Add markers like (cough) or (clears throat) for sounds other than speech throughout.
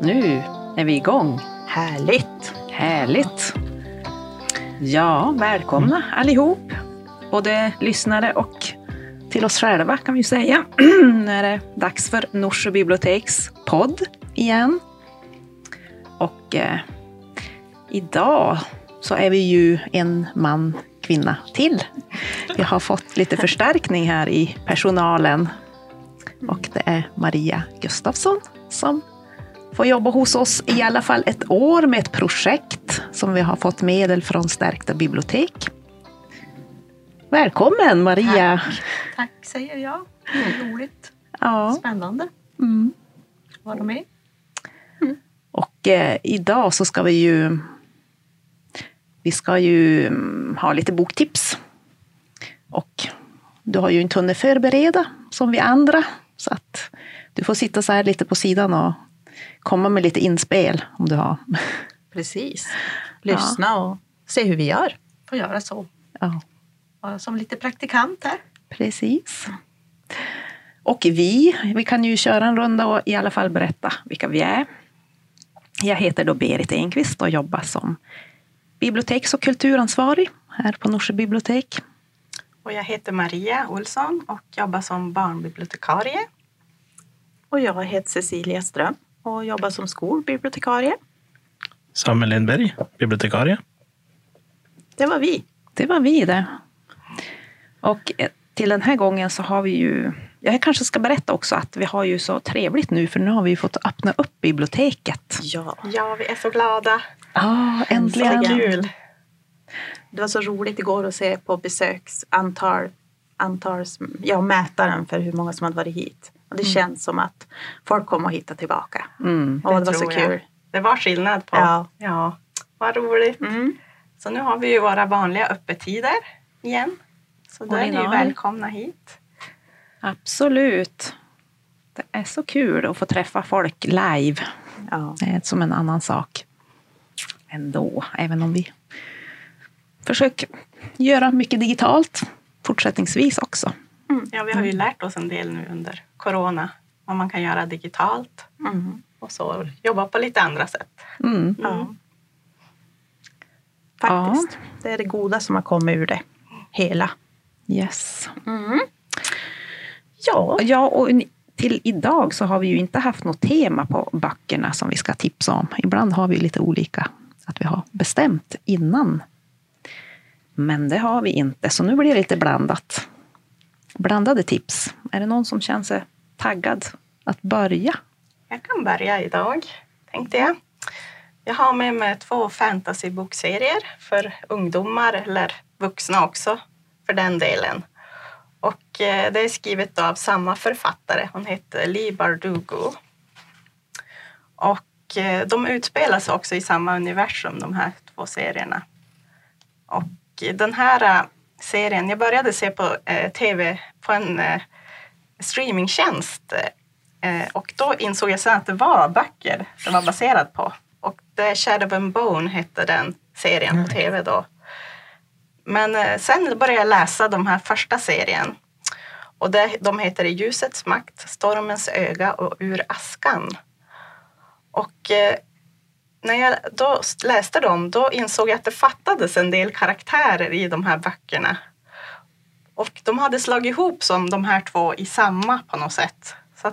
Nu är vi igång. Härligt! Härligt! Ja, välkomna allihop. Både lyssnare och till oss själva kan vi säga. (clears throat) nu är det dags för Norsjö biblioteks podd igen. Och eh, idag så är vi ju en man, kvinna till. Vi har fått lite förstärkning här i personalen. Och det är Maria Gustafsson som får jobba hos oss i alla fall ett år med ett projekt som vi har fått medel från Stärkta bibliotek. Välkommen Maria! Tack, Tack säger jag. Det är roligt. Ja. Spännande. Mm. Vara med. Och eh, idag så ska vi ju vi ska ju mm, ha lite boktips. Och du har ju inte hunnit förbereda som vi andra. Så att du får sitta så här lite på sidan och komma med lite inspel om du har. Precis. Lyssna och se hur vi gör. Får göra så. Ja, Vara som lite praktikant här. precis. Och vi, vi kan ju köra en runda och i alla fall berätta vilka vi är. Jag heter då Berit Enqvist och jobbar som biblioteks och kulturansvarig här på Norsjö bibliotek. Och jag heter Maria Olsson och jobbar som barnbibliotekarie. Och jag heter Cecilia Ström och jobbar som skolbibliotekarie. Samuel Lindberg, bibliotekarie. Det var vi. Det var vi det. Och eh, till den här gången så har vi ju, jag kanske ska berätta också att vi har ju så trevligt nu för nu har vi ju fått öppna upp biblioteket. Ja. Ja, vi är så glada. Ja, äntligen. Så kul. Det var så roligt igår att se på besöksantal, antals, ja, mätaren för hur många som hade varit hit. Och det känns som att folk kommer att hitta tillbaka. Mm. Och det, var så jag. kul. Det var skillnad på. Ja. ja. Vad roligt. Mm. Så nu har vi ju våra vanliga öppettider igen. Så då är ni välkomna hit. Absolut. Det är så kul att få träffa folk live. Ja. Det är som en annan sak ändå, även om vi försöker göra mycket digitalt fortsättningsvis också. Ja, vi har ju lärt oss en del nu under corona. Vad man kan göra digitalt. Mm. Och så jobba på lite andra sätt. Mm. Ja. Faktiskt. Det är det goda som har kommit ur det hela. Yes. Ja. Ja, och till idag så har vi ju inte haft något tema på böckerna som vi ska tipsa om. Ibland har vi lite olika, att vi har bestämt innan. Men det har vi inte, så nu blir det lite blandat. Blandade tips. Är det någon som känner sig taggad att börja? Jag kan börja idag, tänkte jag. Jag har med mig två fantasybokserier för ungdomar eller vuxna också, för den delen. Och eh, det är skrivet av samma författare. Hon heter Lee Bardugo. Och eh, de utspelar sig också i samma universum, de här två serierna. Och eh, den här serien, jag började se på eh, tv på en eh, streamingtjänst Eh, och då insåg jag sen att det var böcker det var baserad på. Och The Shadow and Bone hette den serien på tv då. Men eh, sen började jag läsa de här första serien. Och det, de heter I ljusets makt, Stormens öga och Ur askan. Och eh, när jag då läste dem, då insåg jag att det fattades en del karaktärer i de här böckerna. Och de hade slagit ihop som de här två i samma på något sätt. Så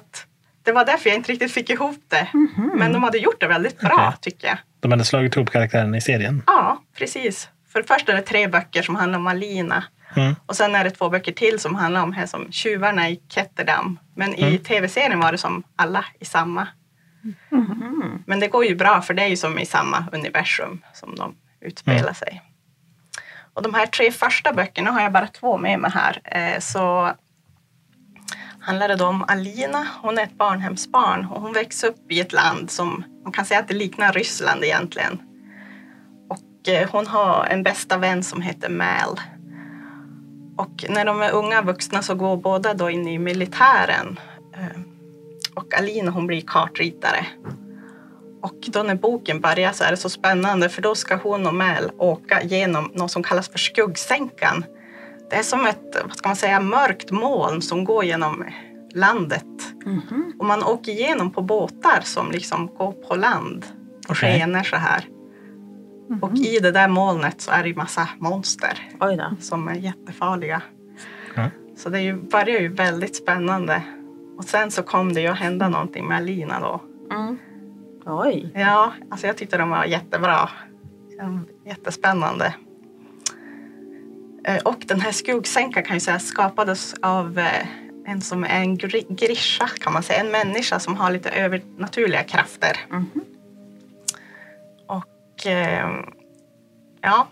det var därför jag inte riktigt fick ihop det. Men de hade gjort det väldigt bra Okej. tycker jag. De hade slagit ihop karaktärerna i serien. Ja, precis. För först är det tre böcker som handlar om Alina. Mm. Och sen är det två böcker till som handlar om här som tjuvarna i Ketterdam. Men i Mm. tv-serien var det som alla i samma. Men det går ju bra för det är ju som i samma universum som de utspelar sig. Och de här tre första böckerna har jag bara två med mig här. Eh, Så handlar det om Alina. Hon är ett barnhemsbarn och hon växer upp i ett land som man kan säga att det liknar Ryssland egentligen. Och eh, hon har en bästa vän som heter Mal. Och när de är unga vuxna så går båda då in i militären. Och Alina hon blir kartritare. Och då när boken börjar så är det så spännande för då ska hon och Mal åka genom något som kallas för skuggsänkan. Det är som ett, vad ska man säga, mörkt moln som går genom landet Och man åker igenom på båtar som liksom går på land och skenar så här. Och i det där molnet så är det ju massa monster som är jättefarliga. Ja. Så det är ju, börjar ju väldigt spännande. Och sen så kom det ju att hända någonting med Alina då. Mm. Oj. Ja, alltså jag tyckte de var jättebra. Mm, Jättespännande. Eh, Och den här skuggsänkan kan ju säga skapades av eh, en som är en gri- grisha kan man säga. En människa som har lite övernaturliga krafter. Mhm. Och eh, ja,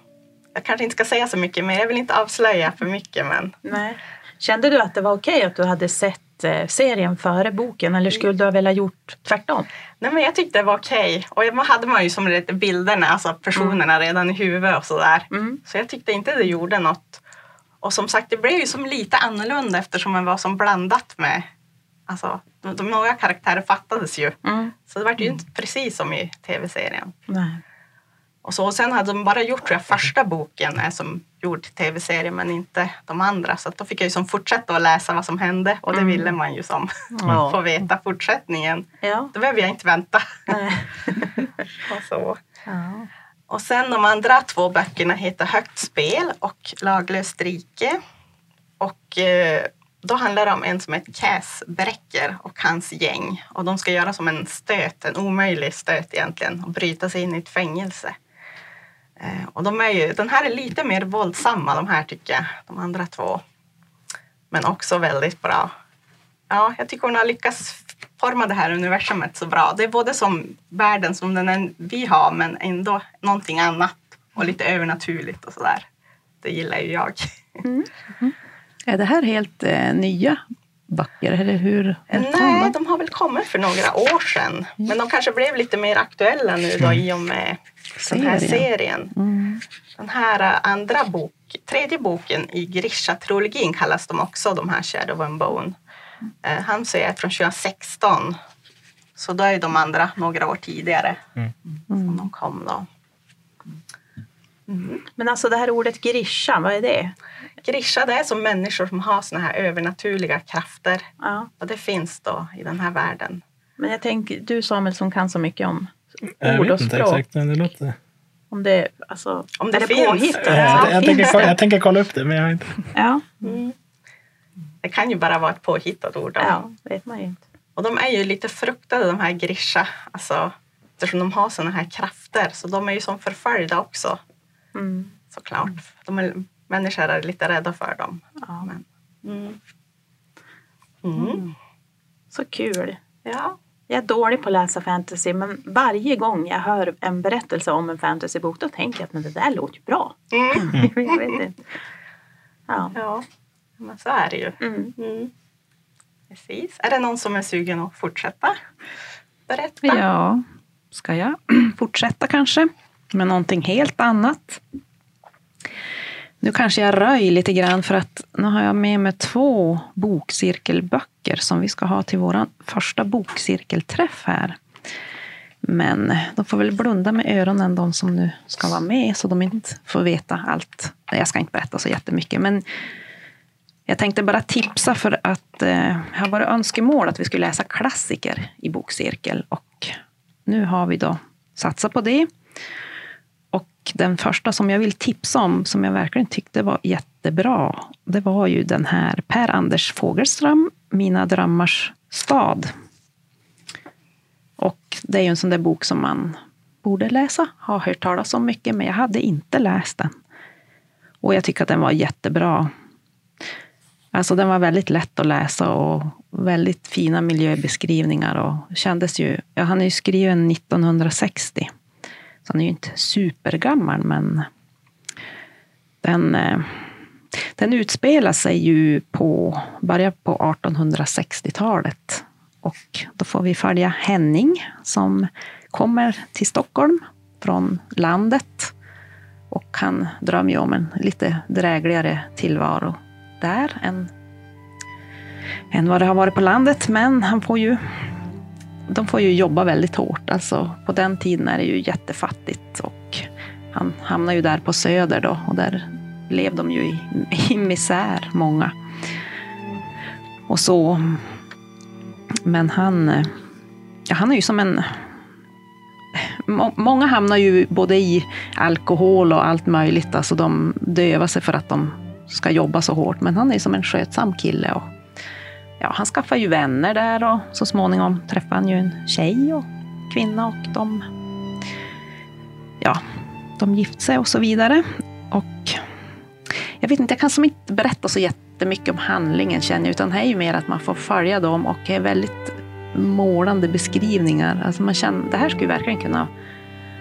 jag kanske inte ska säga så mycket mer. Jag vill inte avslöja för mycket men Nej. Kände du att det var okej att du hade sett serien före boken eller skulle du ha velat gjort tvärtom? Nej, men jag tyckte det var okej. Och man hade man ju som lite bilderna, alltså personerna redan i huvudet och sådär. Mm. Så jag tyckte inte det gjorde något. Och som sagt, det blev ju som lite annorlunda eftersom det var som blandat med... Alltså, de, de några karaktärer fattades ju. Mm. Så det var ju inte precis som i tv-serien. Nej. Och så, och sen hade de bara gjort, tror jag, första boken är som gjord till tv-serie men inte de andra. Så då fick jag ju som fortsätta att läsa vad som hände och det Mm. ville man ju som Ja. (laughs) få veta fortsättningen. Ja. Då behöver jag inte vänta. (laughs) Och så. Ja. Och sen de andra två böckerna heter Högt spel och Laglöst rike. Och eh, då handlar det om en som heter Cass Brecker och hans gäng. Och de ska göra som en stöt, en omöjlig stöt egentligen, och bryta sig in i ett fängelse. Eh, och de är ju, den här är lite mer våldsamma, de här tycker jag, de andra två. Men också väldigt bra. Ja, jag tycker hon har lyckats forma det här universumet så bra. Det är både som världen som den är, vi har, men ändå någonting annat och lite övernaturligt och sådär. Det gillar ju jag. Mm. Mm. Är det här helt eh, nya böcker? Eller hur? Nej, de? har väl kommit för några år sedan. Men de kanske blev lite mer aktuella nu då i och med den här Serien. serien. Mm. Den här eh, andra bok, tredje boken i Grisha-trilogin kallas de också, de här Shadow and Bone. Eh, Han säger från 2016. Så då är de andra några år tidigare som de kom då. Men alltså det här ordet grisha, vad är det? Grisha det är som människor som har såna här övernaturliga krafter. Ja. Och det finns då i den här världen. Men jag tänker, du Samuel som kan så mycket om Jag ord och vet inte språk. exakt men det låter... Om det, alltså, Om det är det finns. påhittat? Ja, jag, jag, finns tänker, det? jag tänker kolla upp det men jag har inte... Ja. Det kan ju bara vara ett påhittat ord. Då. ja, vet man ju inte. Och de är ju lite fruktade de här Grisha. Alltså, eftersom de har såna här krafter. Så de är ju som förföljda också. Mm. Såklart. De är, människor är lite rädda för dem. Ja. Men, mm. Mm. Så kul. Ja. Jag är dålig på att läsa fantasy, men varje gång jag hör en berättelse om en fantasybok då tänker jag att men det där låter ju bra. Mm. (laughs) jag vet inte. Ja. ja, men så är det ju. Mm. Mm. Precis. Är det någon som är sugen att fortsätta berätta? Ja, ska jag fortsätta kanske med någonting helt annat? Nu kanske jag röj lite grann för att nu har jag med mig två bokcirkelböcker som vi ska ha till vår första bokcirkelträff här. Men de får väl blunda med öronen de som nu ska vara med så de inte får veta allt. Jag ska inte berätta så jättemycket men jag tänkte bara tipsa för att eh, har varit önskemål att vi skulle läsa klassiker i bokcirkel och nu har vi då satsat på det. Och den första som jag vill tipsa om, som jag verkligen tyckte var jättebra, det var ju den här Per Anders Fogelström, Mina drömmars stad. Och det är ju en sån där bok som man borde läsa, har hört talas om mycket, men jag hade inte läst den. Och jag tycker att den var jättebra. Alltså den var väldigt lätt att läsa och väldigt fina miljöbeskrivningar. Och kändes ju, ja, han är ju skriven 1960. Så han är ju inte supergammal, men den, eh, den utspelar sig ju på, börjar på 1860-talet. Och då får vi följa Henning som kommer till Stockholm från landet. Och han drömmer ju om en lite drägligare tillvaro där än, än vad det har varit på landet. Men han får ju, de får ju jobba väldigt hårt. Alltså, på den tiden är det ju jättefattigt. Och han hamnar ju där på Söder då och där levde de ju i, (laughs) i misär, många. Och så Men han, ja, han är ju som en... Må- Många hamnar ju både i alkohol och allt möjligt. Alltså de dövar sig för att de ska jobba så hårt. Men han är som en skötsam kille. Och, ja, han skaffar ju vänner där och så småningom träffar han ju en tjej och kvinna och de, ja, de gift sig och så vidare. Och jag vet inte, jag kan som inte berätta så jättemycket om handlingen känner jag, utan det är ju mer att man får följa dem och det är väldigt målande beskrivningar. Alltså man känner, det här skulle verkligen kunna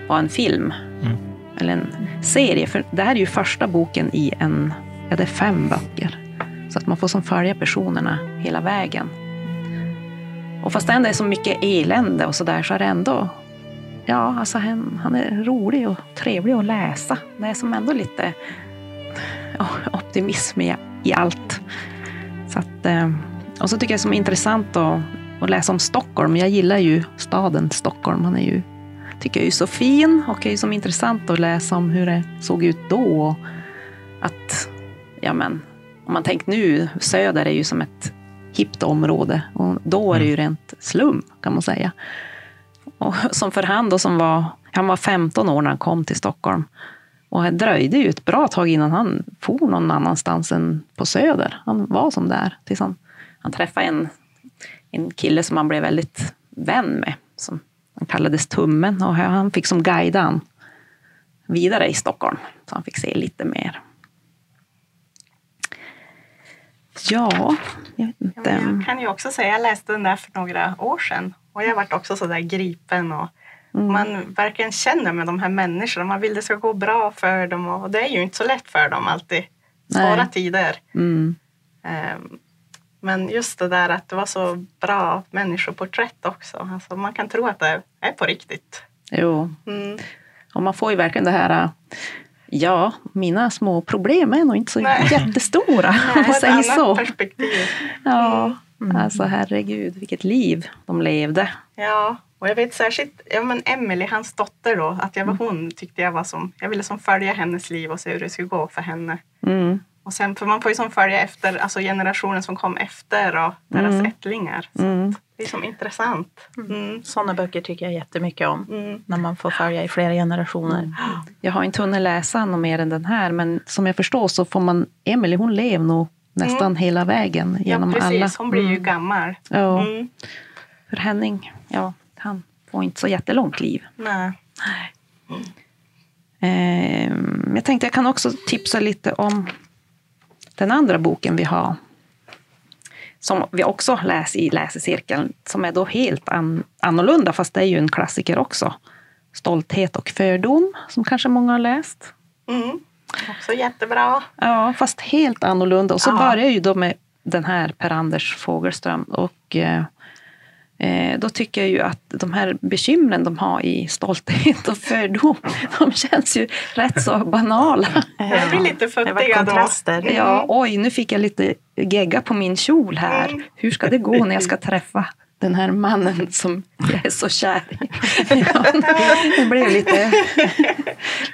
vara en film. Mm. Eller en serie, för det här är ju första boken i en, ja det är fem böcker. Så att man får som följa personerna hela vägen. Och fast det är så mycket elände och sådär så är det ändå, ja alltså han, han är rolig och trevlig att läsa. Det är som ändå lite optimism i, i allt. Så att, eh, och så tycker jag det är intressant att, att läsa om Stockholm. Jag gillar ju staden Stockholm. Han är ju, tycker jag är så fin och det är som intressant att läsa om hur det såg ut då. Och att, ja men, om man tänker nu, söder är ju som ett hippt område och då är det ju rent slum kan man säga. Och som för han då som var, han var 15 år när han kom till Stockholm. Och det dröjde ju ett bra tag innan han for någon annanstans än på Söder. Han var som där. Tills han, han träffade en, en kille som han blev väldigt vän med. Som han kallades Tummen. Och han fick som guida han vidare i Stockholm. Så han fick se lite mer. Ja, jag vet Ja, inte. men jag kan ju också säga, jag läste den där för några år sedan och jag vart också så där gripen och Mm. man verkligen känner med de här människorna. Man vill det ska gå bra för dem och det är ju inte så lätt för dem alltid. Svåra tider. Mm. Ehm, Men just det där att det var så bra människoporträtt också. Alltså man kan tro att det är på riktigt. Jo, Mm. Och man får ju verkligen det här, ja, mina små problem är nog inte så Nej. jättestora, (laughs) om man säger så. perspektiv. Ja, Mm. alltså herregud, vilket liv de levde. Ja, och jag vet särskilt ja, men Emily, hans dotter då, att jag var hon tyckte jag var som, jag ville som följa hennes liv och se hur det skulle gå för henne. Mm. Och sen, för man får ju som följa efter, alltså generationen som kom efter och deras Mm. ättlingar. Så Mm. Det är som intressant. Mm. Sådana böcker tycker jag jättemycket om. Mm. När man får följa i flera generationer. Jag har inte hunnit läsa något mer än den här, men som jag förstår så får man, Emily hon lever nog nästan hela vägen Ja, genom precis. alla. Hon blir ju Mm. gammal. Ja, Mm. för Henning, ja, han får inte så jättelångt liv. Nej. Ehm, jag tänkte jag kan också tipsa lite om den andra boken vi har. Som vi också läser i läsecirkeln. Som är då helt an- annorlunda, fast det är ju en klassiker också. Stolthet och fördom, som kanske många har läst. Mm. Också jättebra. Ja, fast helt annorlunda. Och så Ja. börjar ju då med den här Per-Anders Fogelström. Och eh, då tycker jag ju att de här bekymren de har i stolthet och fördom, de känns ju rätt så banala. Det blir lite futtiga då. kontraster. Ja, oj, nu fick jag lite gegga på min kjol här. Mm. Hur ska det gå när jag ska träffa den här mannen som jag är så kär i? Ja, (laughs) det blev lite,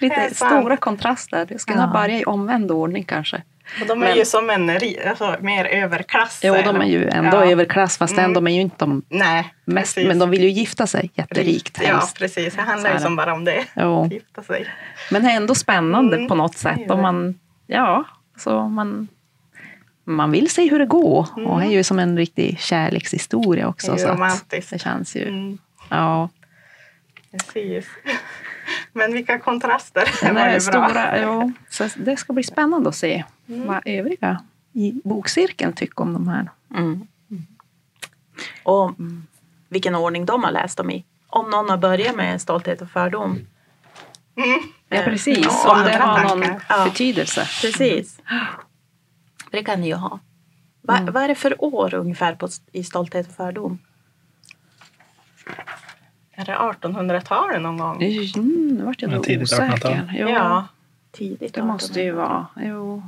lite stora kontraster. Jag skulle ha börjat i omvänd ordning kanske. Och de är Men- ju som en alltså, mer överklass. Jo, de är ju ändå Ja. överklass, fast Mm. de är ju inte de Nej, mest, precis. men de vill ju gifta sig jätterikt Ja, helst. precis. Det Så handlar ju som bara om det. Jo. Att gifta sig. Men det är ändå spännande Mm, på något sätt. det. man, ja, så man, man vill se hur det går. Och det är ju som en riktig kärlekshistoria också. Mm. Det är så att romantiskt. det känns ju... Mm, Ja, precis. Men vilka kontraster. (laughs) Det var ju stora. Ja, så det ska bli spännande att se Mm. vad övriga i bokcirkeln tycker om de här. Mm. Och vilken ordning de har läst dem i. Om någon har börjat med Stolthet och fördom. Mm. Ja, precis. Ja, om det har någon tankar. Ja. betydelse. Precis. Det kan ni ju ha. Va, Vad är det för år ungefär på, i Stolthet och fördom? Är det 1800-talet någon gång? Mm, nu vart jag Ja, då tidigt 1800-tal. osäker. Jo, Ja. Tidigt det måste ju 1800-tal. vara. Jo.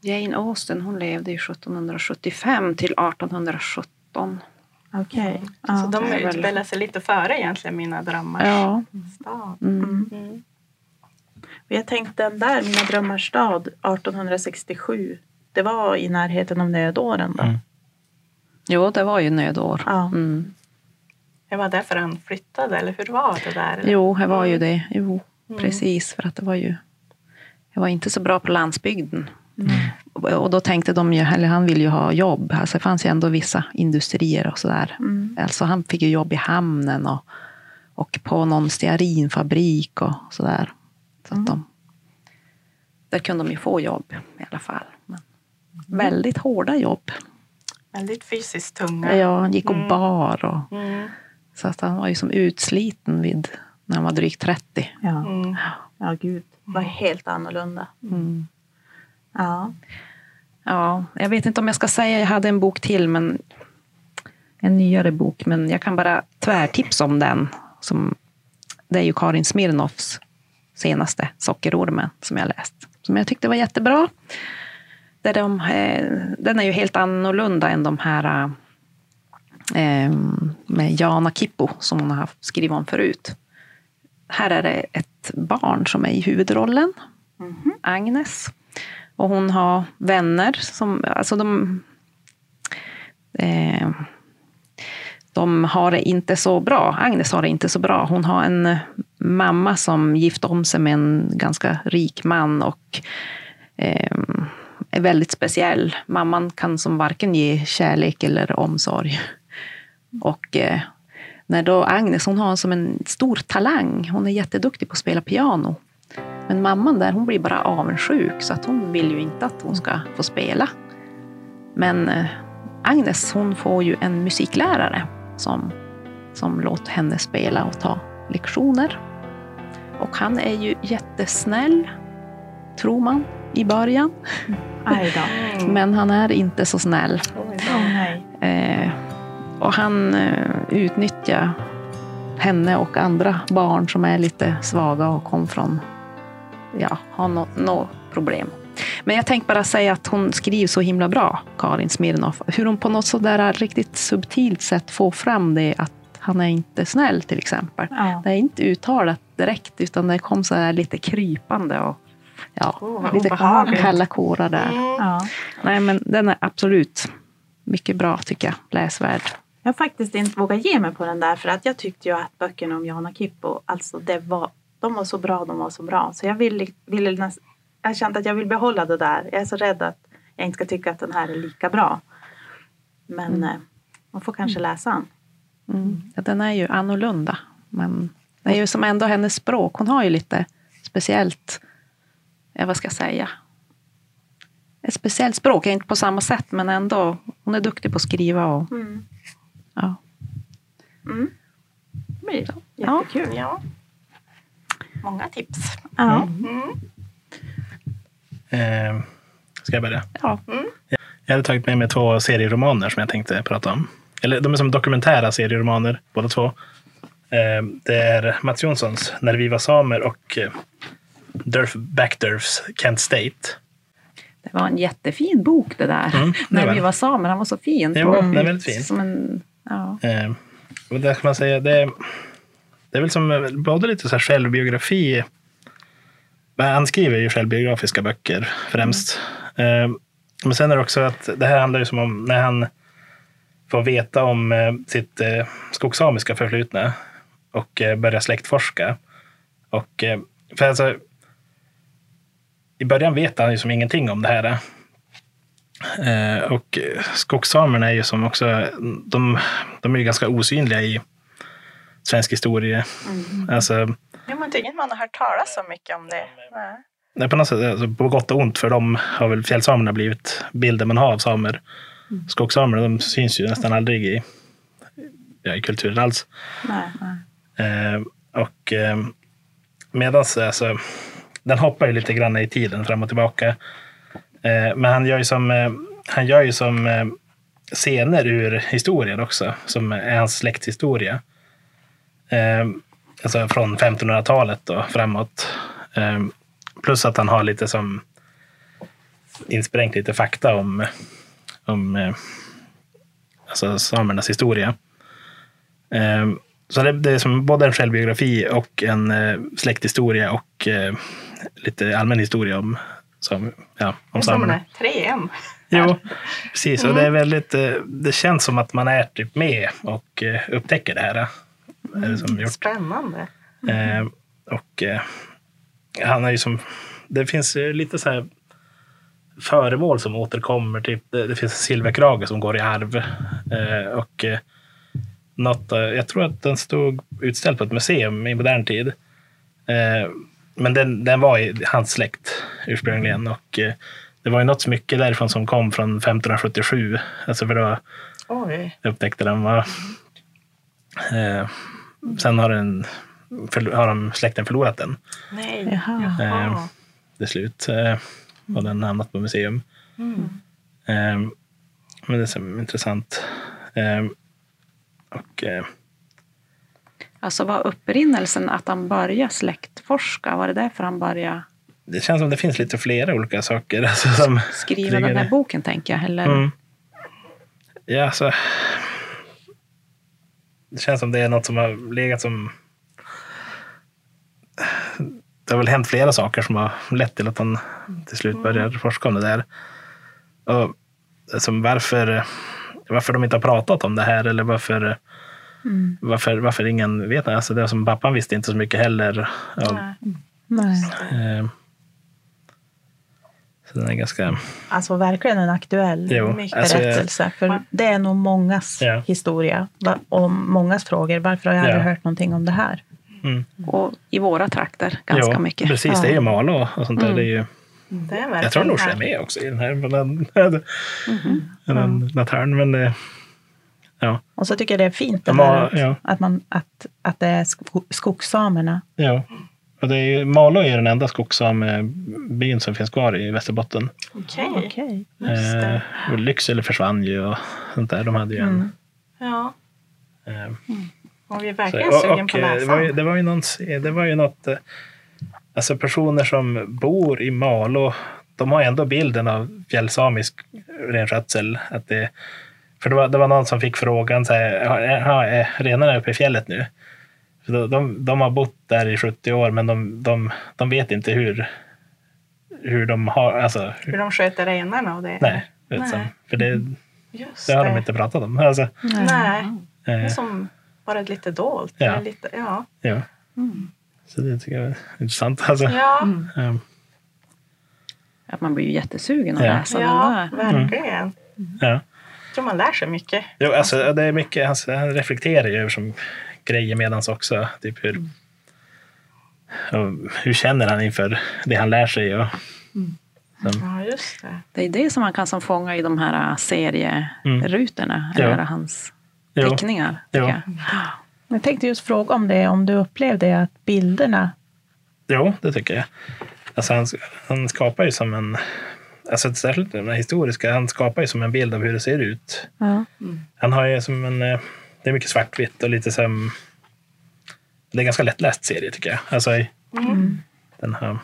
Jane Austen hon levde ju 1775 till 1817. Okej. Så Ja. de det är väl- utspelar sig lite före egentligen Mina drömmars Ja. stad. Mm. Mm. Och Jag tänkte den där, Mina drömmars stad, 1867. Det var i närheten av nödåren då. Mm. Jo, det var ju nödår. Ja. Mm. Det var därför han flyttade, eller hur var det där? Eller? Jo, det var ju det. Jo, Mm. precis. För att det var ju det var inte så bra på landsbygden. Och- Och då tänkte de ju, eller han ville ju ha jobb. Alltså det fanns ju ändå vissa industrier och sådär. Mm. Alltså han fick ju jobb i hamnen och, och på någon stearinfabrik och sådär. Så att de, där kunde de ju få jobb i alla fall. Men väldigt hårda jobb. Väldigt fysiskt tunga. Ja, han gick och Mm. bar. Och, Mm. Så att han var ju som utsliten vid, när han var drygt 30. Ja. Mm. ja, gud. Det var helt annorlunda. Mm. Ja. Ja, jag vet inte om jag ska säga, jag hade en bok till, men en nyare bok, men jag kan bara tvärtipsa om den. Som, det är ju Karin Smirnoffs senaste, Sockerormen, som jag läst. Som jag tyckte var jättebra. Där de, eh, den är ju helt annorlunda än de här eh, med Jana Kippo, som hon har skrivit om förut. Här är det ett barn som är i huvudrollen, Agnes. Och hon har vänner som, alltså de, eh, de har det inte så bra. Agnes har det inte så bra. Hon har en mamma som gift om sig med en ganska rik man och eh, är väldigt speciell. Mamman kan som varken ge kärlek eller omsorg. Och eh, när då Agnes, hon har som en stor talang. Hon är jätteduktig på att spela piano. Men mamman där, hon blir bara avundsjuk så att hon vill ju inte att hon ska få spela. Men eh, Agnes, hon får ju en musiklärare som, som låter henne spela och ta lektioner. Och han är ju jättesnäll, tror man, i början. Mm. (laughs) Men han är inte så snäll. Nej. Eh, och han eh, utnyttjar henne och andra barn som är lite svaga och kom från, ja, har något nå problem. Men jag tänkte bara säga att hon skriver så himla bra, Karin Smirnoff. Hur hon på något sådär riktigt subtilt sätt får fram det att han är inte snäll till exempel. Ja. Det är inte uttalat direkt utan det kom så här lite krypande och ja, vad lite obehagligt. kalla kårar där. Mm. Ja. Nej, men den är absolut mycket bra tycker jag. Läsvärd. Jag har faktiskt inte vågat ge mig på den där för att jag tyckte ju att böckerna om Johanna Kippo, alltså det var, de var så bra, de var så bra. Så jag ville, ville näst, jag kände att jag vill behålla det där. Jag är så rädd att jag inte ska tycka att den här är lika bra. Men eh, man får kanske läsa den. Mm. Ja, den är ju annorlunda. Men det är ju som ändå hennes språk. Hon har ju lite speciellt, vad ska jag säga? Ett speciellt språk, inte på samma sätt men ändå. Hon är duktig på att skriva och Mm. Ja. Mm. Det blir Ja. jättekul. Ja. Många tips. Ja. Mm. Eh, ska jag börja? ja. Jag hade tagit med mig två serieromaner som jag tänkte prata om. Eller de är som dokumentära serieromaner, båda två. Eh, det är Mats Jonssons När vi var samer och eh, Durf Backdurfs Kent State. Det var en jättefin bok det där. Mm, det När var vi var samer, han var så fin. Jo, på- den är väldigt fin. Som en, ja. Eh, och där kan man säga, det, det är väl som både lite så här självbiografi. Men Han skriver ju självbiografiska böcker främst. Eh, men sen är det också att det här handlar ju som om när han får veta om eh, sitt eh, skogssamiska förflutna och eh, börjar släktforska. Och, eh, för alltså, I början vet han ju som ingenting om det här. Eh, och skogssamerna är ju som också, de, de är ju ganska osynliga i svensk historia. Alltså, Ja, men det är inget man har hört talas så mycket om det. Nej. nej, på något sätt, alltså, på gott och ont, för de har väl fjällsamerna blivit bilden man har av samer. Skogssamerna, de syns ju nästan aldrig i, ja, i kulturen alls. Nej. Eh, och eh, medans, alltså, den hoppar ju lite grann i tiden fram och tillbaka. Eh, men han gör ju som, eh, han gör ju som eh, scener ur historien också, som är hans släkthistoria. Eh, alltså från 1500-talet och framåt. Eh, plus att han har lite som insprängt lite fakta om, om eh, alltså samernas historia. Eh, så det, det är som både en självbiografi och en eh, släkthistoria och eh, lite allmän historia om som, ja, om som 3M. Jo, precis. Och det, är väldigt, eh, det känns som att man är typ med och eh, upptäcker det här. som gjort. Spännande. Eh, och han är ju som, det finns lite så här föremål som återkommer. Typ, det, det finns en silverkrage som går i arv. Och något, jag tror att den stod utställd på ett museum i modern tid. Eh, men den, den var i hans släkt ursprungligen. Och eh, det var ju något smycke därifrån som kom från 1577. Alltså för då Oj. upptäckte den. Var, eh, sen har, den, har de, släkten förlorat den Nej. Jaha. Jaha. till slut. Eh, och den har hamnat på museum. Mm. Eh, men det är så intressant. Eh, och eh, Alltså var upprinnelsen att han började släktforska? Var det därför han började det känns som det finns lite flera olika saker. Alltså, som skriva ligger den här boken, tänker jag? Eller? Mm. Ja, alltså. Det känns som det är något som har legat som... Det har väl hänt flera saker som har lett till att han till slut börjar forska om det där. Och alltså, varför, varför de inte har pratat om det här eller varför, Mm. varför, varför ingen vet det. Alltså, det som pappan visste inte så mycket heller. Av, Nej. Nej. eh, så den är ganska... Alltså verkligen en aktuell Jo, Mycket alltså, jag- berättelse. För det är nog mångas Ja. historia och mångas frågor. Varför har jag aldrig Ja. hört någonting om det här? Mm. Och i våra trakter ganska Ja, mycket. Precis, det är ju Malå och sånt där. Mm. Det är ju, Det är verkligen jag tror Norsjö är med också i den här. Men den, Mhm. den, den hörn, men det, ja, Och så tycker jag det är fint det här att, ja. att, man, att, att det är sko- skogssamerna. ja. Och det är ju, Malå är den enda skogssamebyn som finns kvar i Västerbotten. Okej. Okej. Just det. Eh, och Lycksele försvann ju och sånt där. De hade ju en... Mm. Ja. Eh, Och vi är så, verkligen och, sugen och, på att eh, det, var ju, det var ju någon, det var ju något... eh, Alltså personer som bor i Malå, de har ändå bilden av fjällsamisk renskötsel. Att det, för det var, det var någon som fick frågan, så här, "Jaha, är renarna uppe i fjället nu? För de, de, de har bott där i 70 år, men de, de, de vet inte hur, hur de har... Alltså, Hur hur, de sköter renarna och det. nej, vet Nej. för det, Just det har de inte pratat om. Alltså, Nej. Det är eh, som bara lite dolt. Ja. Lite, ja. ja. Så det tycker jag är intressant. Alltså, Ja. Mm. Att man blir ju jättesugen att Ja. läsa den ja, där. verkligen. ja. Jag tror man lär sig mycket. Jo, alltså, det är mycket, alltså, han reflekterar ju över som grejer medans också. Typ hur, och hur känner han inför det han lär sig? Och, Ja, just det. Det är det som man kan som fånga i de här äh, serierutorna, Ja. eller hans jo, teckningar. Ja. jag. Jag tänkte just fråga om det, om du upplevde att bilderna jo, det tycker jag. Alltså, han, han skapar ju som en, alltså, särskilt den här historiska, han skapar ju som en bild av hur det ser ut. ja. Han har ju som en, eh, det är mycket svartvitt och lite som, det är en ganska lättläst serie tycker jag. Alltså, i- Mm. den här,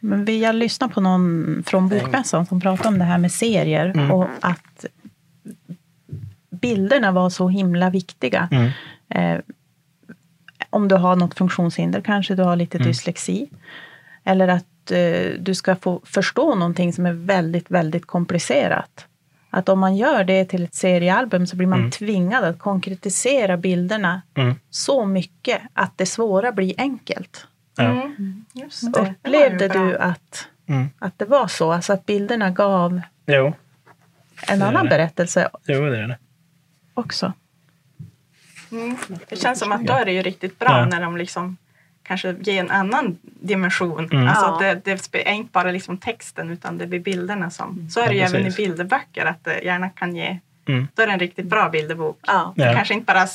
Men vi har lyssnat på någon från Bokmässan som pratade om det här med serier Mm. och att bilderna var så himla viktiga. mm, Eh, om du har något funktionshinder, kanske du har lite Mm. dyslexi. Eller att eh, du ska få förstå någonting som är väldigt, väldigt komplicerat. Att om man gör det till ett seriealbum så blir man Mm. tvingad att konkretisera bilderna mm, så mycket att det svåra blir enkelt. Mm. Ju Upplevde du att, mm, att det var så? Alltså att bilderna gav jo, en Det annan det. berättelse jo, det är det. också? Mm. Det känns som att då är det ju riktigt bra Ja. när de liksom kanske ger en annan dimension. Mm. Alltså Ja. det, det är inte bara liksom texten utan det blir bilderna som... Så är Ja, det ju även i bilderböcker att det gärna kan ge... Mm. Då är det en riktigt bra bilderbok. Ja. Det Ja. kanske inte bara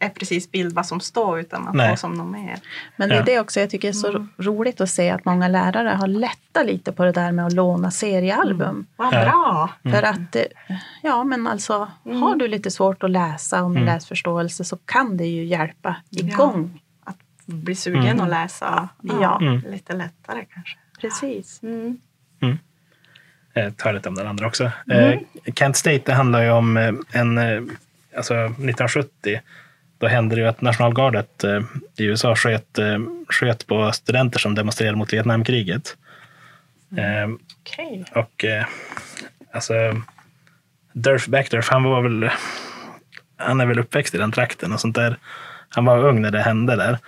är precis bild vad som står utan man Nej. får som något mer. Men det är Ja. det också jag tycker är så roligt att se att många lärare har lättat lite på det där med att låna seriealbum. Vad Ja. bra! För att, eh, ja men alltså, Mm. har du lite svårt att läsa och med Mm. läsförståelse så kan det ju hjälpa Ja. igång. Bli sugen Mm. att läsa. Ja. Mm. Lite lättare kanske. Precis. Mm. Jag tar lite om den andra också. Mm. Eh, Kent State det handlar ju om eh, en, eh, alltså 1970, då hände det ju att nationalgardet eh, i USA sköt, eh, sköt på studenter som demonstrerade mot Vietnamkriget. Eh, Okej. och eh, alltså, Durf Backdurf, han var väl, han är väl uppväxt i den trakten och sånt där. Han var ung när det hände där.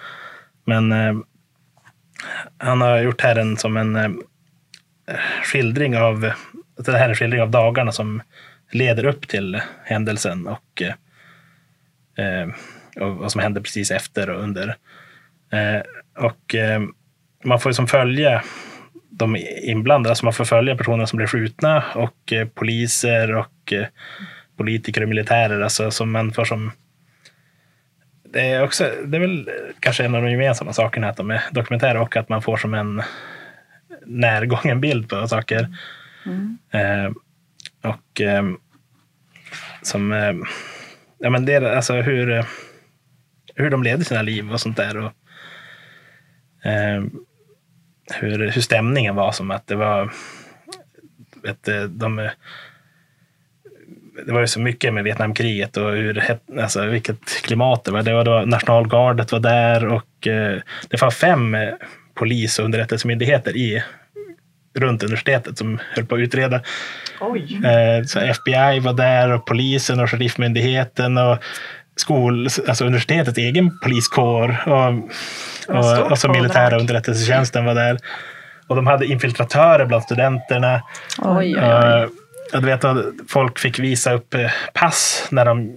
Men eh, han har gjort här en som en eh, skildring av, det här är en skildring av dagarna som leder upp till händelsen och, eh, eh och vad som händer precis efter och under. Eh, och eh, man får ju som följa de inblandade, alltså man får följa personer som blir skjutna och eh, poliser och eh, politiker och militärer, alltså som man får som det är, också, det är väl kanske en av de gemensamma sakerna att de är dokumentära och att man får som en närgången bild på saker. Eh, och eh, som, eh, ja men det är alltså hur, hur de leder sina liv och sånt där. Och, eh, hur, hur stämningen var som att det var vet, eh, de, det var ju så mycket med Vietnamkriget och hur, het- alltså, vilket klimat det var. Det var då nationalgardet var där och eh, det var fem eh, polis och underrättelsemyndigheter i, runt universitetet som höll på att utreda. Oj. Eh, så FBI var där och polisen och sheriffmyndigheten och skol, alltså universitetets egen poliskår och, och, och så militära underrättelsetjänsten var där. Och de hade infiltratörer bland studenterna. Oj, oj, oj. Jag vet att folk fick visa upp eh, pass när de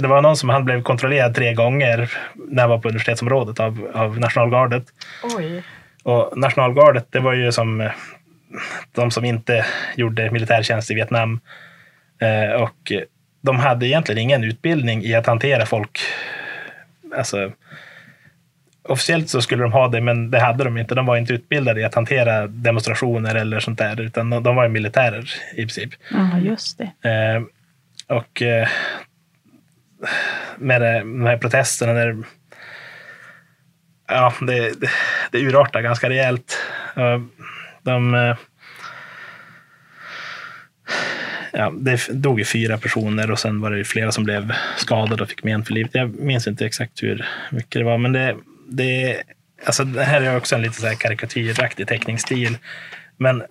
det var någon som han blev kontrollerad tre gånger när han var på universitetsområdet av, av nationalgardet. Oj. Och nationalgardet, det var ju som eh, de som inte gjorde militärtjänst i Vietnam. Eh, och de hade egentligen ingen utbildning i att hantera folk. Alltså, officiellt så skulle de ha det, men det hade de inte. De var inte utbildade i att hantera demonstrationer eller sånt där, utan de, var ju militärer i princip. Ja, just det. Eh, och eh, med det, de här protesterna, när, ja, det, det, det urartar ganska rejält. Eh, de, eh, ja, det dog ju fyra personer och sen var det flera som blev skadade och fick men för livet. Jag minns inte exakt hur mycket det var, men det, det, alltså det här är också en lite så här karikatyraktig teckningsstil. Men eh,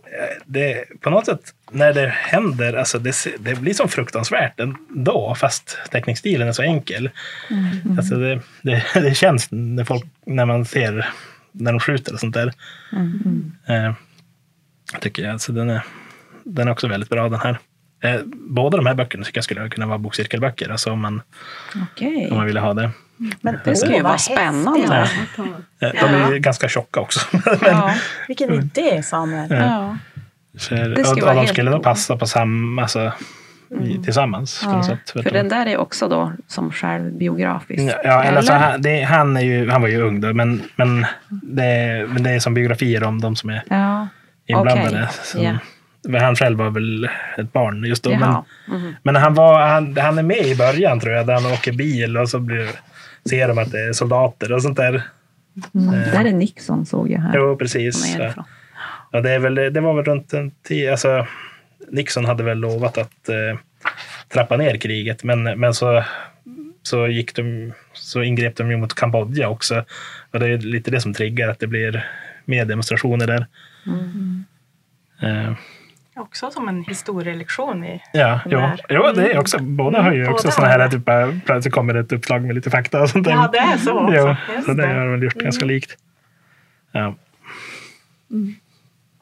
det, på något sätt, när det händer, alltså det, det blir som fruktansvärt ändå, fast teckningsstilen är så enkel. Alltså det, det, (laughs) det känns när, folk, när man ser när de skjuter och sånt där. Eh, tycker jag. Alltså den, är, den är också väldigt bra den här. Eh, båda de här böckerna tycker jag skulle kunna vara bokcirkelböcker, alltså om man, Okej. om man ville ha det. Men, Det ska ju vara spännande. häftigt. Eh, De är ju ganska tjocka också. (laughs) Ja. Vilken idé, Samuel. Ja. Så, Det ska och, och de skulle då passa på samma, alltså, i, tillsammans. På något Ja, sätt. för den där är också då som självbiografisk. Ja, ja, eller så han, det, han, är ju, han var ju ung då, men, men, det, men det är som biografier om de som är Ja, inblandade. Okej, Så- ja. Men Han själv var väl ett barn just då. Men, jaha. Mhm. men han, var, han, han är med i början tror jag, där han åker bil och så blir, ser de att det är soldater och sånt där. Mm. Där är Nixon såg jag här. Jo, precis. Ja. Ja, det, är väl, det var väl runt en tio, alltså Nixon hade väl lovat att eh, trappa ner kriget, men, men så, så, gick de, så ingrep de ju mot Kambodja också. Och det är lite det som triggar att det blir mer demonstrationer där. Eh, Också som en historielektion i ja, jo, Där. jo, det är också, båda har ju Mm, också sådana här, typ, eh, plötsligt kommer det ett uppslag med lite fakta och sånt. Ja, det är så också. Jo, Just så det har väl gjort ganska likt. Ja,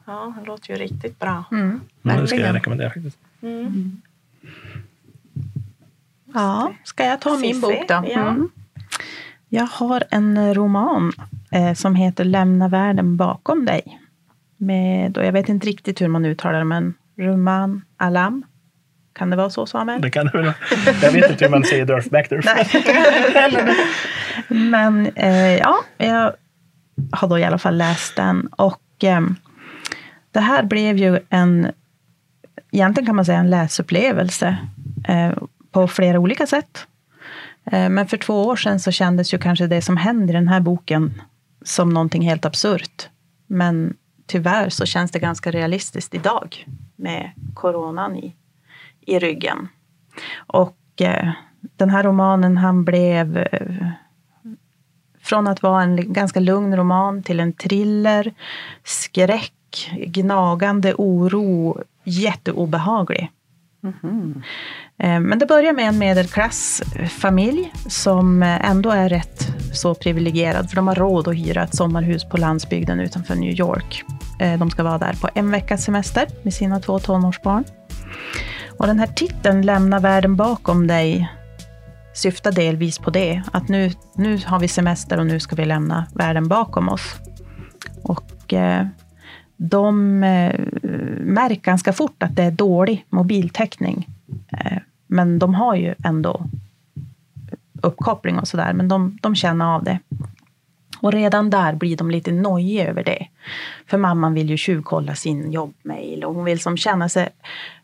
Ja, det låter ju riktigt bra. Mm. det ska jag Verkligen. rekommendera faktiskt. Ja, ska jag ta min bok då? ja. Mm. Jag har en roman eh, som heter Lämna världen bakom dig. Med, och jag vet inte riktigt hur man uttalar det, men Ruman Alam. Kan det vara så, Samuel? Det kan det väl vara. Jag vet inte hur man säger Durf Backdurf. Men eh, ja, jag har då i alla fall läst den. Och eh, det här blev ju en, egentligen kan man säga en läsupplevelse eh, på flera olika sätt. Eh, men för två år sedan så kändes ju kanske det som händer i den här boken som någonting helt absurt. Men tyvärr så känns det ganska realistiskt idag med coronan i, i ryggen. Och eh, den här romanen, han blev eh, från att vara en ganska lugn roman till en thriller, skräck gnagande oro, jätteobehaglig. Mm Men det börjar med en medelklassfamilj som eh, ändå är rätt så privilegierad, för de har råd att hyra ett sommarhus på landsbygden utanför New York. Eh, de ska vara där på en veckas semester med sina två tonårsbarn. Och den här titeln, Lämna världen bakom dig, syftar delvis på det. Att nu, nu har vi semester och nu ska vi lämna världen bakom oss. Och de eh, märker ganska fort att det är dålig mobiltäckning. Eh, men de har ju ändå uppkoppling och sådär, men de, de känner av det. Och redan där blir de lite nojiga över det. För mamman vill ju tjuvkolla sin jobbmail och hon vill som känna sig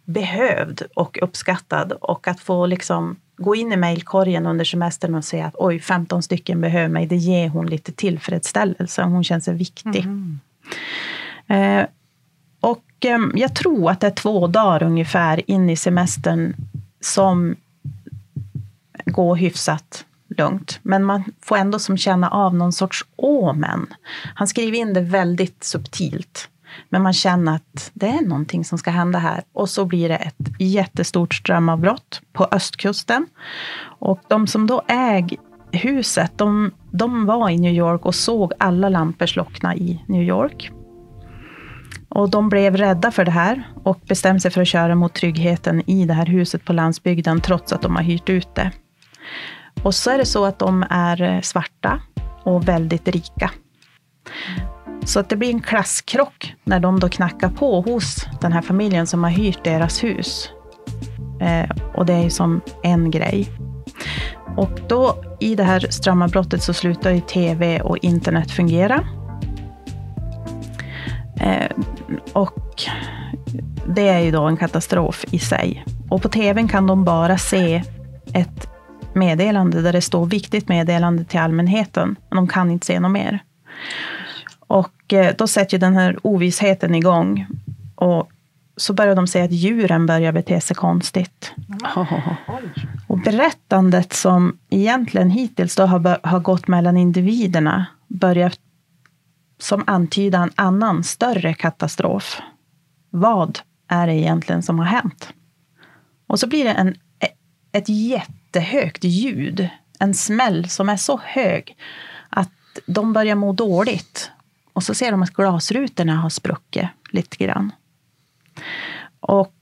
behövd och uppskattad och att få liksom gå in i mejlkorgen under semestern och säga att oj, 15 stycken behöver mig, det ger hon lite tillfredsställelse. Hon känner sig viktig. Mm. Eh, och ehm, jag tror att det är två dagar ungefär in i semestern som går hyfsat lugnt. Men man får ändå som känna av någon sorts åmen. Han skriver in det väldigt subtilt. Men man känner att det är någonting som ska hända här. Och så blir det ett jättestort strömavbrott på östkusten. Och de som då äger huset, de, de var i New York och såg alla lampor slockna i New York. Och de blev rädda för det här och bestämde sig för att köra mot tryggheten i det här huset på landsbygden, trots att de har hyrt ut det. Och så är det så att de är eh, svarta och väldigt rika. Så att det blir en klasskrock när de då knackar på hos den här familjen som har hyrt deras hus. Eh, och det är ju som en grej. Och då i det här strömavbrottet så slutar ju tv och internet fungera. Eh, och det är ju då en katastrof i sig. Och på tvn kan de bara se ett meddelande där det står viktigt meddelande till allmänheten. Men de kan inte se något mer. Och eh, då sätter ju den här ovissheten igång. Och så börjar de säga att djuren börjar bete sig konstigt. (laughs) Och berättandet som egentligen hittills då har, har gått mellan individerna börjar som antyda en annan större katastrof. Vad är det egentligen som har hänt? Och så blir det en, ett jättehögt ljud. En smäll som är så hög att de börjar må dåligt. Och så ser de att glasrutorna har spruckit lite grann. Och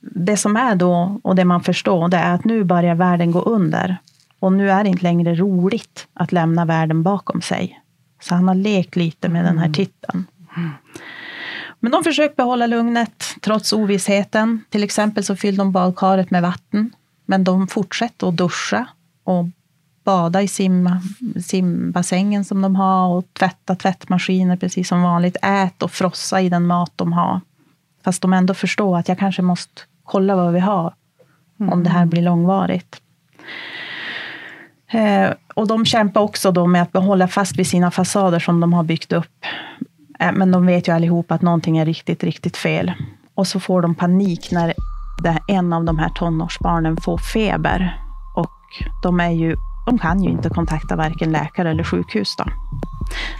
det som är då, och det man förstår, det är att nu börjar världen gå under. Och nu är det inte längre roligt att lämna världen bakom sig. Så han har lekt lite med den här titeln. Men de försöker behålla lugnet trots ovissheten. Till exempel så fyller de badkaret med vatten. Men de fortsätter att duscha och bada i sim, simbassängen som de har och tvätta tvättmaskiner precis som vanligt. Ät och frossa i den mat de har. Fast de ändå förstår att jag kanske måste kolla vad vi har om det här blir långvarigt. Eh, och de kämpar också då med att behålla fast vid sina fasader som de har byggt upp. Eh, men de vet ju allihop att någonting är riktigt, riktigt fel. Och så får de panik när en av de här tonårsbarnen får feber. Och de, är ju, de kan ju inte kontakta varken läkare eller sjukhus. Då.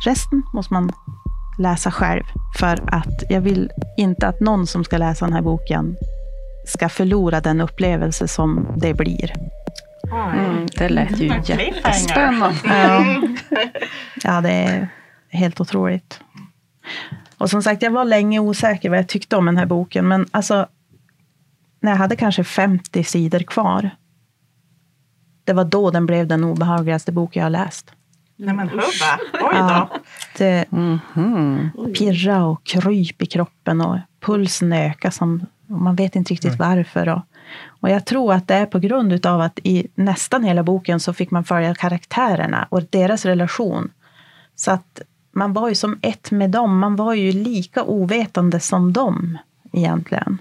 Resten måste man läsa själv. För att jag vill inte att någon som ska läsa den här boken ska förlora den upplevelse som det blir. Mm, det lät ju jättespännande. Ja. ja, det är helt otroligt. Och som sagt, jag var länge osäker vad jag tyckte om den här boken. Men alltså, när jag hade kanske 50 sidor kvar. Det var då den blev den obehagligaste bok jag har läst. Nej men hubba, oj då. Ja, det Mhm. pirra och kryp i kroppen och pulsen ökar som och man vet inte riktigt varför. Och, och jag tror att det är på grund av att i nästan hela boken så fick man följa karaktärerna och deras relation. Så att man var ju som ett med dem. Man var ju lika ovetande som dem egentligen.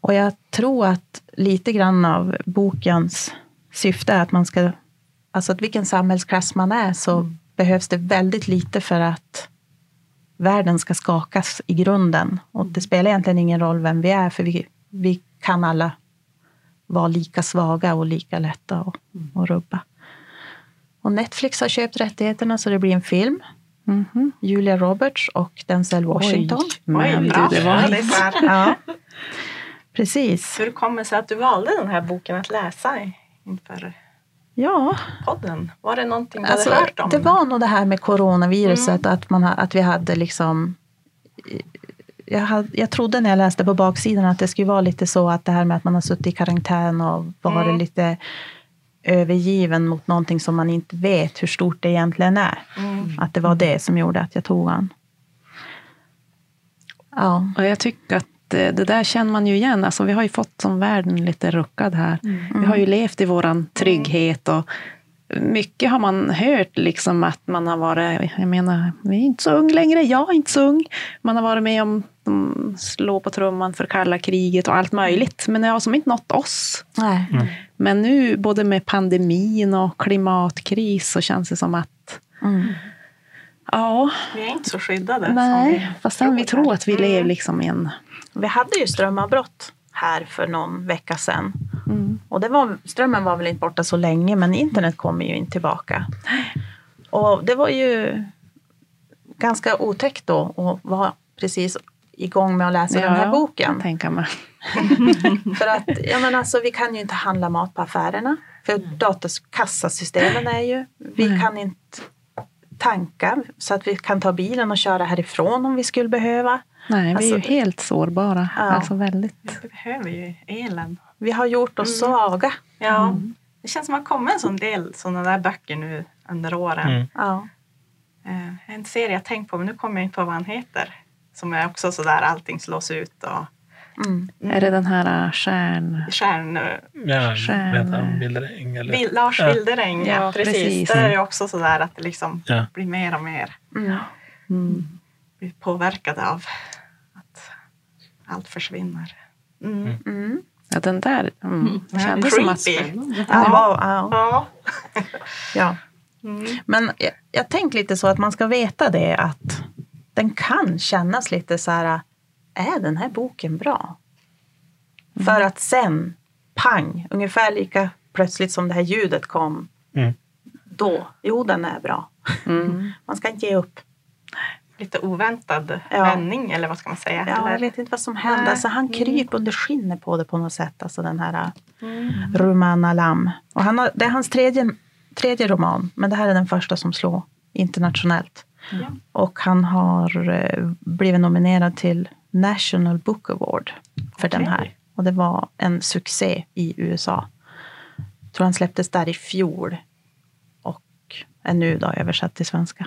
Och jag tror att lite grann av bokens syfte är att man ska, alltså att vilken samhällsklass man är så behövs det väldigt lite för att världen ska skakas i grunden. Och det spelar egentligen ingen roll vem vi är, för vi, vi kan alla vara lika svaga och lika lätta att, att rubba. Och Netflix har köpt rättigheterna så det blir en film. Mhm. Julia Roberts och Denzel Washington. Oj, men Oj, du, det var. Ja, precis. Hur kommer det sig att du valde den här boken att läsa inför Ja, podden? Var det någonting du alltså, hade hört om? det var nog det här med coronaviruset, att, man, att vi hade liksom jag, hade, jag trodde när jag läste på baksidan att det skulle vara lite så att det här med att man har suttit i karantän och varit Mm. lite övergiven mot någonting som man inte vet hur stort det egentligen är. Mm. Att det var det som gjorde att jag tog han. Ja. Och jag tycker att det där känner man ju igen. Alltså, vi har ju fått som världen lite ruckad här. Vi har ju levt i våran trygghet och mycket har man hört liksom att man har varit, jag menar, vi är inte så ung längre, jag är inte så ung. Man har varit med om de slå på trumman för kalla kriget och allt möjligt. Men det har som inte nått oss. Nej. Men nu, både med pandemin och klimatkris, så känns det som att Mm. Ja, Vi är inte så skyddade. som nej, vi fastän vi tror att vi Mm. lever liksom i en... Vi hade ju strömavbrott här för någon vecka sedan. Mm. Och det var, strömmen var väl inte borta så länge, men internet kommer ju inte tillbaka. Och det var ju ganska otäckt då att vara precis igång med att läsa den här Ja, boken. tänka mig. (laughs) (laughs) För att, ja men alltså, vi kan ju inte handla mat på affärerna. För dataskassasystemen är ju, vi Nej. kan inte tanka så att vi kan ta bilen och köra härifrån om vi skulle behöva. Nej, vi är ju Alltså- helt sårbara. Ja. Alltså väldigt. Vi behöver ju elen. Vi har gjort oss Mm. svaga. Ja, Det känns som att det har kommit en sån del sådana där böcker nu under åren. Mm. Ja. Eh, En serie jag tänkt på, men nu kommer jag inte på vad han heter. Som är också sådär allting slås ut och Mm. Är det den här äh, stjärn... stjärn... Ja, Stjärn- Wilderäng eller? Lars Ja. Wilderäng, ja, Ja, precis. precis. Där är det också sådär att det liksom Ja. blir mer och mer Mm. Mm. blir påverkade av allt försvinner. Mm. Mm. Ja, den där mm, Ja, kändes som att... creepy. Ja, det ja. Ja. Mm. Men jag, jag tänker lite så att man ska veta det att den kan kännas lite så här, är den här boken bra? För att sen, pang, ungefär lika plötsligt som det här ljudet kom, Mm. då, jo den är bra. Mm. Man ska inte ge upp. Lite oväntad Ja. vändning eller vad ska man säga? Ja, jag eller? vet inte vad som hände. Nej. Alltså, han kryper under skinnet på det på något sätt, alltså den här Mm. Rumana Lam. Och han har, det är hans tredje, tredje roman, men det här är den första som slår internationellt. Ja. Och han har eh, blivit nominerad till National Book Award för den Okej. här. Och det var en succé i USA. Jag tror han släpptes där i fjol. Och är nu då översatt till svenska.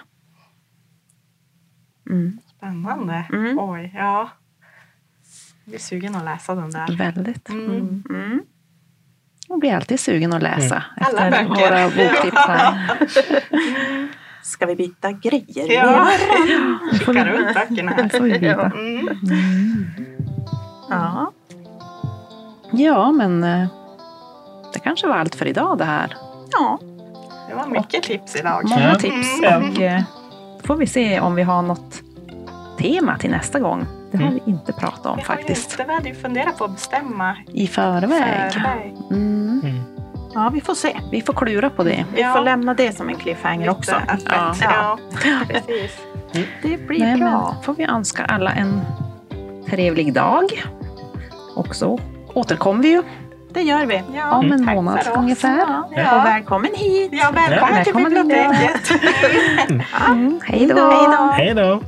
Mm. Spännande. Mm. Oj, ja. Jag blir sugen att läsa den där. Väldigt. Mm. Mm. Jag blir alltid sugen att läsa Alla efter böcker. våra boktips här. (laughs) Ska vi byta grejer? Ja, skicka vi- runt böckerna här. (laughs) får vi byta. Mm. Ja. Ja, men eh, det kanske var allt för idag det här. ja. Det var mycket tips idag. Många Ja. tips. Mm. Och eh, får vi se om vi har något tema till nästa gång. Det har Mm. vi inte pratat om faktiskt. Det var ju funderat på att bestämma I förväg. förväg. Mm. Mm. ja, vi får se. Vi får klura på det. Vi Ja. får lämna det som en cliffhanger Lite också. Ja. Ja. precis. Det blir Nej, bra. får vi önska alla en trevlig dag. Och så återkommer vi ju Det gör vi. Ja, om en tack månad ungefär. Ja. Ja. Och välkommen hit! Ja, välkommen Välkommen till biblioteket. Mm. (laughs) Hej då. Hej då!